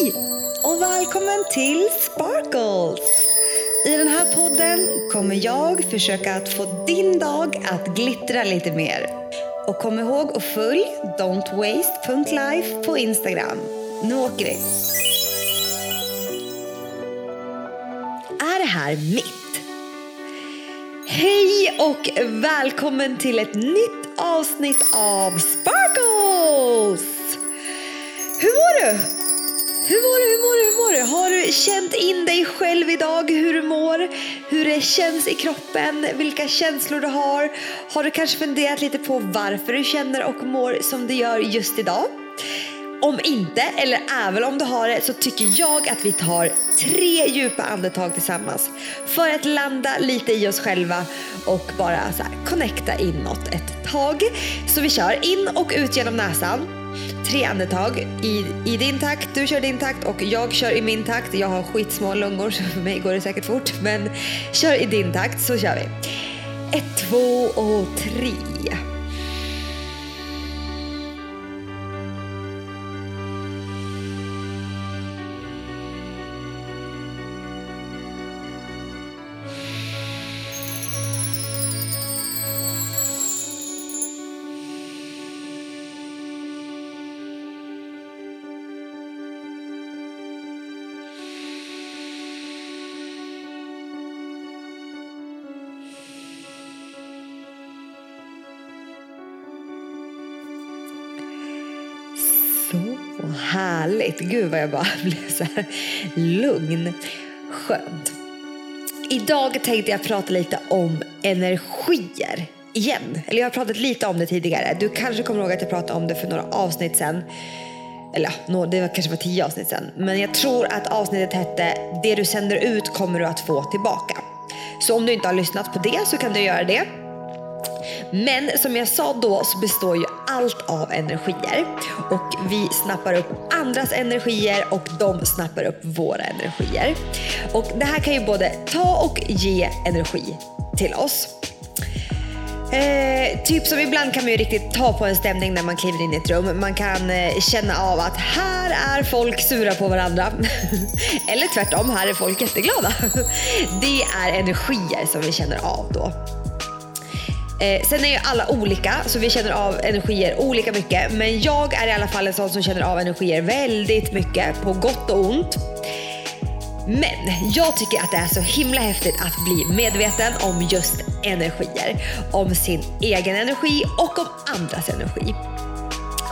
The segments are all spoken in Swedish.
Hej och välkommen till Sparkles! I den här podden kommer jag försöka att få din dag att glittra lite mer. Och kom ihåg att följ don'twaste.life på Instagram. Nu åker vi! Är det här mitt? Hej och välkommen till ett nytt avsnitt av Sparkles! Hur mår du? Hur mår du? Hur mår du? Hur mår du? Har du känt in dig själv idag hur du mår? Hur det känns i kroppen? Vilka känslor du har? Har du kanske funderat lite på varför du känner och mår som du gör just idag? Om inte, eller även om du har det, så tycker jag att vi tar tre djupa andetag tillsammans för att landa lite i oss själva och bara så här, connecta inåt ett tag. Så vi kör in och ut genom näsan. Tre andetag i, i din takt, du kör din takt och jag kör i min takt. Jag har skitsmå lungor så för mig går det säkert fort men kör i din takt så kör vi. Ett, två och tre. Härligt. Gud vad jag bara blev så här lugn. Skönt. Idag tänkte jag prata lite om energier igen. Eller jag har pratat lite om det tidigare. Du kanske kommer ihåg att jag pratade om det för några avsnitt sen. Eller no, det var kanske var tio avsnitt sen. Men jag tror att avsnittet hette Det du sänder ut kommer du att få tillbaka. Så om du inte har lyssnat på det så kan du göra det. Men som jag sa då så består ju allt av energier och vi snappar upp andras energier och de snappar upp våra energier. Och det här kan ju både ta och ge energi till oss. Eh, typ som ibland kan man ju riktigt ta på en stämning när man kliver in i ett rum. Man kan eh, känna av att här är folk sura på varandra. Eller tvärtom, här är folk jätteglada. Det är energier som vi känner av då. Eh, sen är ju alla olika så vi känner av energier olika mycket. Men jag är i alla fall en sån som känner av energier väldigt mycket på gott och ont. Men jag tycker att det är så himla häftigt att bli medveten om just energier. Om sin egen energi och om andras energi.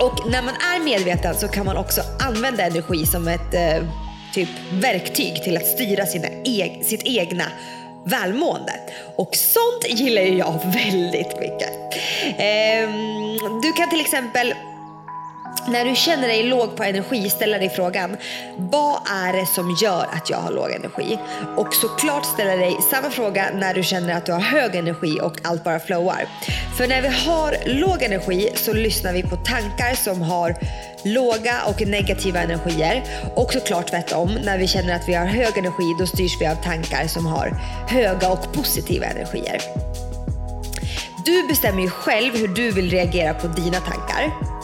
Och när man är medveten så kan man också använda energi som ett eh, typ verktyg till att styra sina eg sitt egna välmående. Och sånt gillar ju jag väldigt mycket. Ehm, du kan till exempel när du känner dig låg på energi, ställa dig frågan vad är det som gör att jag har låg energi? Och såklart ställa dig samma fråga när du känner att du har hög energi och allt bara flowar. För när vi har låg energi så lyssnar vi på tankar som har låga och negativa energier. Och såklart tvärtom, när vi känner att vi har hög energi då styrs vi av tankar som har höga och positiva energier. Du bestämmer ju själv hur du vill reagera på dina tankar.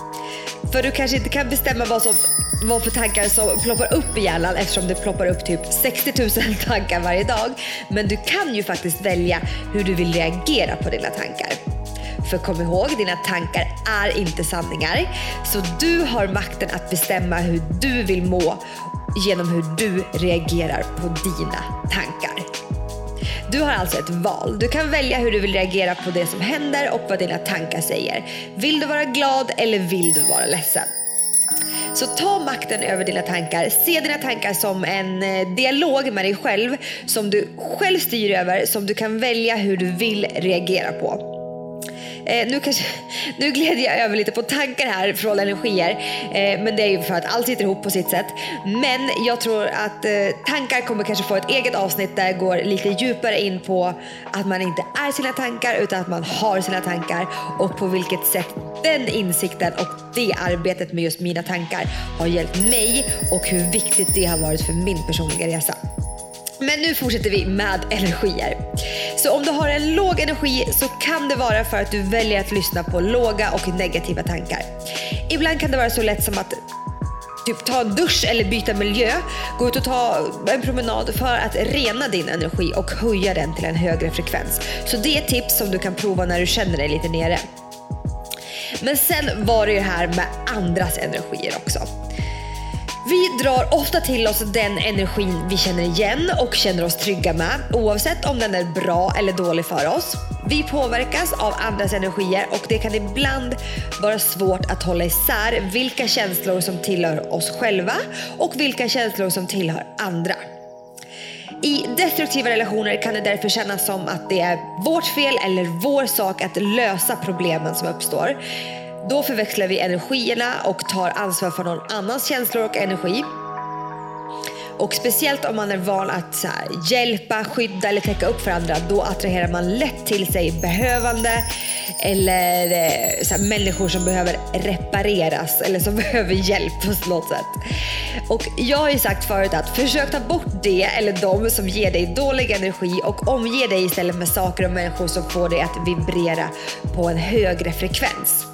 För du kanske inte kan bestämma vad, som, vad för tankar som ploppar upp i hjärnan eftersom det ploppar upp typ 60 000 tankar varje dag. Men du kan ju faktiskt välja hur du vill reagera på dina tankar. För kom ihåg, dina tankar är inte sanningar. Så du har makten att bestämma hur du vill må genom hur du reagerar på dina tankar. Du har alltså ett val. Du kan välja hur du vill reagera på det som händer och vad dina tankar säger. Vill du vara glad eller vill du vara ledsen? Så ta makten över dina tankar. Se dina tankar som en eh, dialog med dig själv som du själv styr över, som du kan välja hur du vill reagera på. Eh, nu, kanske, nu gled jag över lite på tankar här från energier. Eh, men det är ju för att allt sitter ihop på sitt sätt. Men jag tror att eh, tankar kommer kanske få ett eget avsnitt där jag går lite djupare in på att man inte är sina tankar utan att man har sina tankar och på vilket sätt den insikten och det arbetet med just mina tankar har hjälpt mig och hur viktigt det har varit för min personliga resa. Men nu fortsätter vi med energier. Så om du har en låg energi så kan det vara för att du väljer att lyssna på låga och negativa tankar. Ibland kan det vara så lätt som att typ ta en dusch eller byta miljö. Gå ut och ta en promenad för att rena din energi och höja den till en högre frekvens. Så det är tips som du kan prova när du känner dig lite nere. Men sen var det ju det här med andras energier också. Vi drar ofta till oss den energin vi känner igen och känner oss trygga med, oavsett om den är bra eller dålig för oss. Vi påverkas av andras energier och det kan ibland vara svårt att hålla isär vilka känslor som tillhör oss själva och vilka känslor som tillhör andra. I destruktiva relationer kan det därför kännas som att det är vårt fel eller vår sak att lösa problemen som uppstår. Då förväxlar vi energierna och tar ansvar för någon annans känslor och energi. Och speciellt om man är van att så här, hjälpa, skydda eller täcka upp för andra, då attraherar man lätt till sig behövande eller eh, så här, människor som behöver repareras eller som behöver hjälp på något sätt. Och jag har ju sagt förut att försök ta bort det eller de som ger dig dålig energi och omge dig istället med saker och människor som får dig att vibrera på en högre frekvens.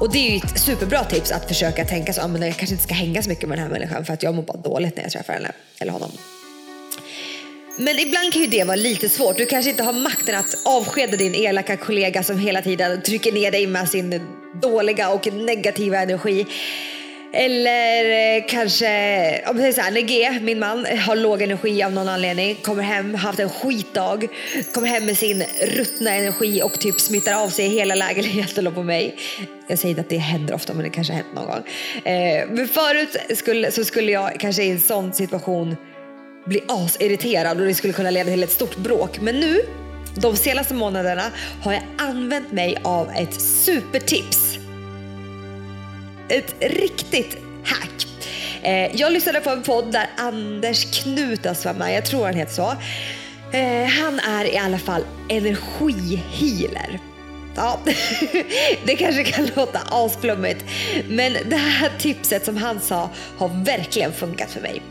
Och det är ju ett superbra tips att försöka tänka så, ah, men jag kanske inte ska hänga så mycket med den här människan för att jag mår bara dåligt när jag träffar henne eller honom. Men ibland kan ju det vara lite svårt. Du kanske inte har makten att avskeda din elaka kollega som hela tiden trycker ner dig med sin dåliga och negativa energi. Eller eh, kanske, om det säger så här, när G, min man, har låg energi av någon anledning, kommer hem, haft en skitdag, kommer hem med sin ruttna energi och typ smittar av sig hela lägenheten och på mig. Jag säger inte att det händer ofta, men det kanske har hänt någon gång. Eh, men förut skulle, så skulle jag kanske i en sån situation bli asirriterad och det skulle kunna leda till ett stort bråk. Men nu, de senaste månaderna, har jag använt mig av ett supertips ett riktigt hack. Eh, jag lyssnade på en podd där Anders Knutas alltså, var med, jag tror han heter så. Eh, han är i alla fall energihealer. Ja, det kanske kan låta asflummigt, men det här tipset som han sa har verkligen funkat för mig.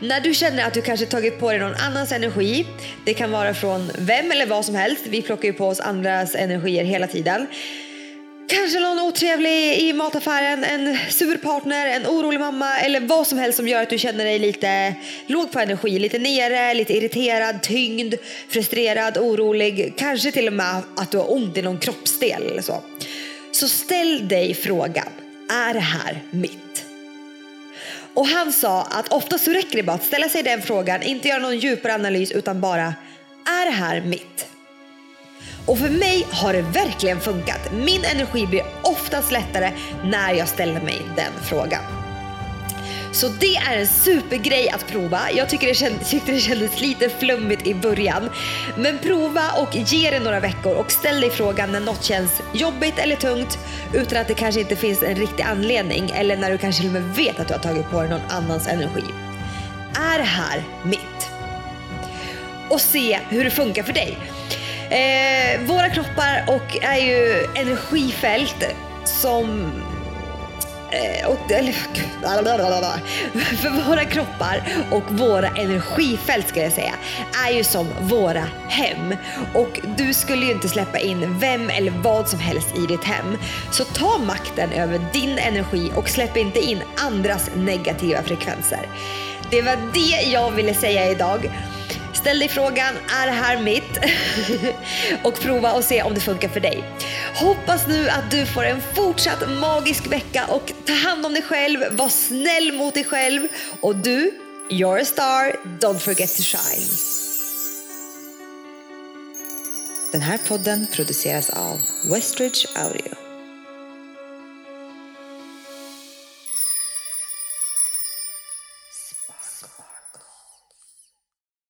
När du känner att du kanske tagit på dig någon annans energi, det kan vara från vem eller vad som helst, vi plockar ju på oss andras energier hela tiden. Kanske någon otrevlig i mataffären, en sur partner, en orolig mamma eller vad som helst som gör att du känner dig lite låg på energi, lite nere, lite irriterad, tyngd, frustrerad, orolig, kanske till och med att du har ont i någon kroppsdel eller så. Så ställ dig frågan, är det här mitt? Och han sa att ofta så räcker det bara att ställa sig den frågan, inte göra någon djupare analys utan bara, är det här mitt? Och för mig har det verkligen funkat. Min energi blir oftast lättare när jag ställer mig den frågan. Så det är en supergrej att prova. Jag tycker det kändes, tyckte det kändes lite flummigt i början. Men prova och ge det några veckor och ställ dig frågan när något känns jobbigt eller tungt utan att det kanske inte finns en riktig anledning eller när du kanske till och med vet att du har tagit på dig någon annans energi. Är det här mitt? Och se hur det funkar för dig. Eh, våra kroppar och är ju energifält som eh, och, eller, för våra kroppar och våra energifält ska jag säga är ju som våra hem och du skulle ju inte släppa in vem eller vad som helst i ditt hem. Så ta makten över din energi och släpp inte in andras negativa frekvenser. Det var det jag ville säga idag. Ställ dig frågan, är det här mitt? och prova och se om det funkar för dig. Hoppas nu att du får en fortsatt magisk vecka och ta hand om dig själv, var snäll mot dig själv och du, you're a star, don't forget to shine. Den här podden produceras av Westridge Audio.